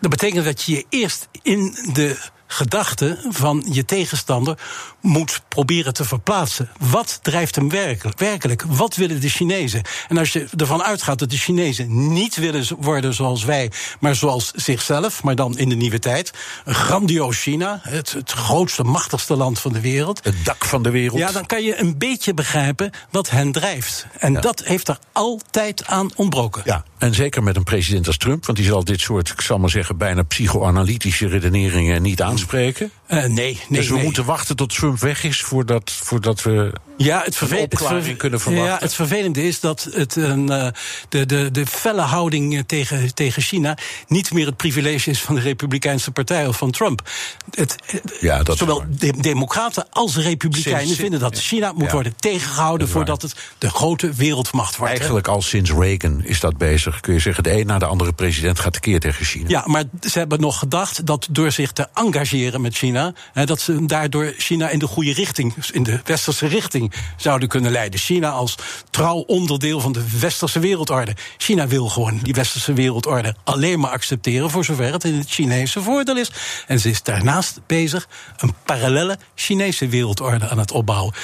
Dat betekent dat je je eerst in de gedachte van je tegenstander moet proberen te verplaatsen. Wat drijft hem werkelijk? werkelijk? Wat willen de Chinezen? En als je ervan uitgaat dat de Chinezen niet willen worden zoals wij, maar zoals zichzelf, maar dan in de nieuwe tijd. Een grandioos China, het, het grootste, machtigste land van de wereld. Het dak van de wereld. Ja, dan kan je een beetje begrijpen wat hen drijft. En ja. dat heeft er altijd aan ontbroken. Ja, en zeker met een president als Trump, want die zal dit soort, ik zal maar zeggen, bijna psychoanalytische redeneringen niet aanspreken. Uh, nee, nee. Dus we nee. moeten wachten tot Trump weg is voordat, voordat we ja, het opklaring kunnen verwachten. Ja, het vervelende is dat het een, uh, de, de, de felle houding tegen, tegen China niet meer het privilege is van de Republikeinse Partij of van Trump. Het, ja, dat zowel de, Democraten als Republikeinen sinds, vinden dat China moet ja, worden tegengehouden voordat het de grote wereldmacht wordt. Eigenlijk al sinds Reagan is dat bezig. Kun je zeggen, de een na de andere president gaat tekeer tegen China. Ja, maar ze hebben nog gedacht dat door zich te engageren met China, hè, dat ze daardoor China in de goede richting, in de westerse richting, zouden kunnen leiden. China als trouw onderdeel van de westerse wereldorde. China wil gewoon die westerse wereldorde alleen maar accepteren voor zover het in het Chinese voordeel is. En ze is daarnaast bezig een parallele Chinese wereldorde aan het opbouwen.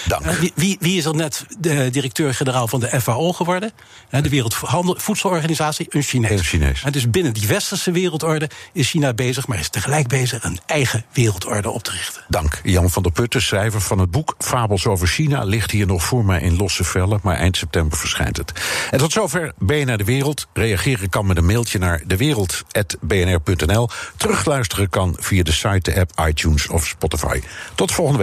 Wie, wie, wie, is er net de directeur-generaal van de FAO geworden? De Wereldvoedselorganisatie, een Chinees. Een Chinees. Dus binnen die westerse wereldorde is China bezig, maar is tegelijk bezig een eigen wereldorde richten. Dank. Jan van der Putten, schrijver van het boek Fabels over China, ligt hier nog voor mij in losse vellen, maar eind september verschijnt het. En tot zover BNR De Wereld. Reageren kan met een mailtje naar dewereld.bnr.nl. Terugluisteren kan via de site, de app, iTunes of Spotify. Tot volgende week.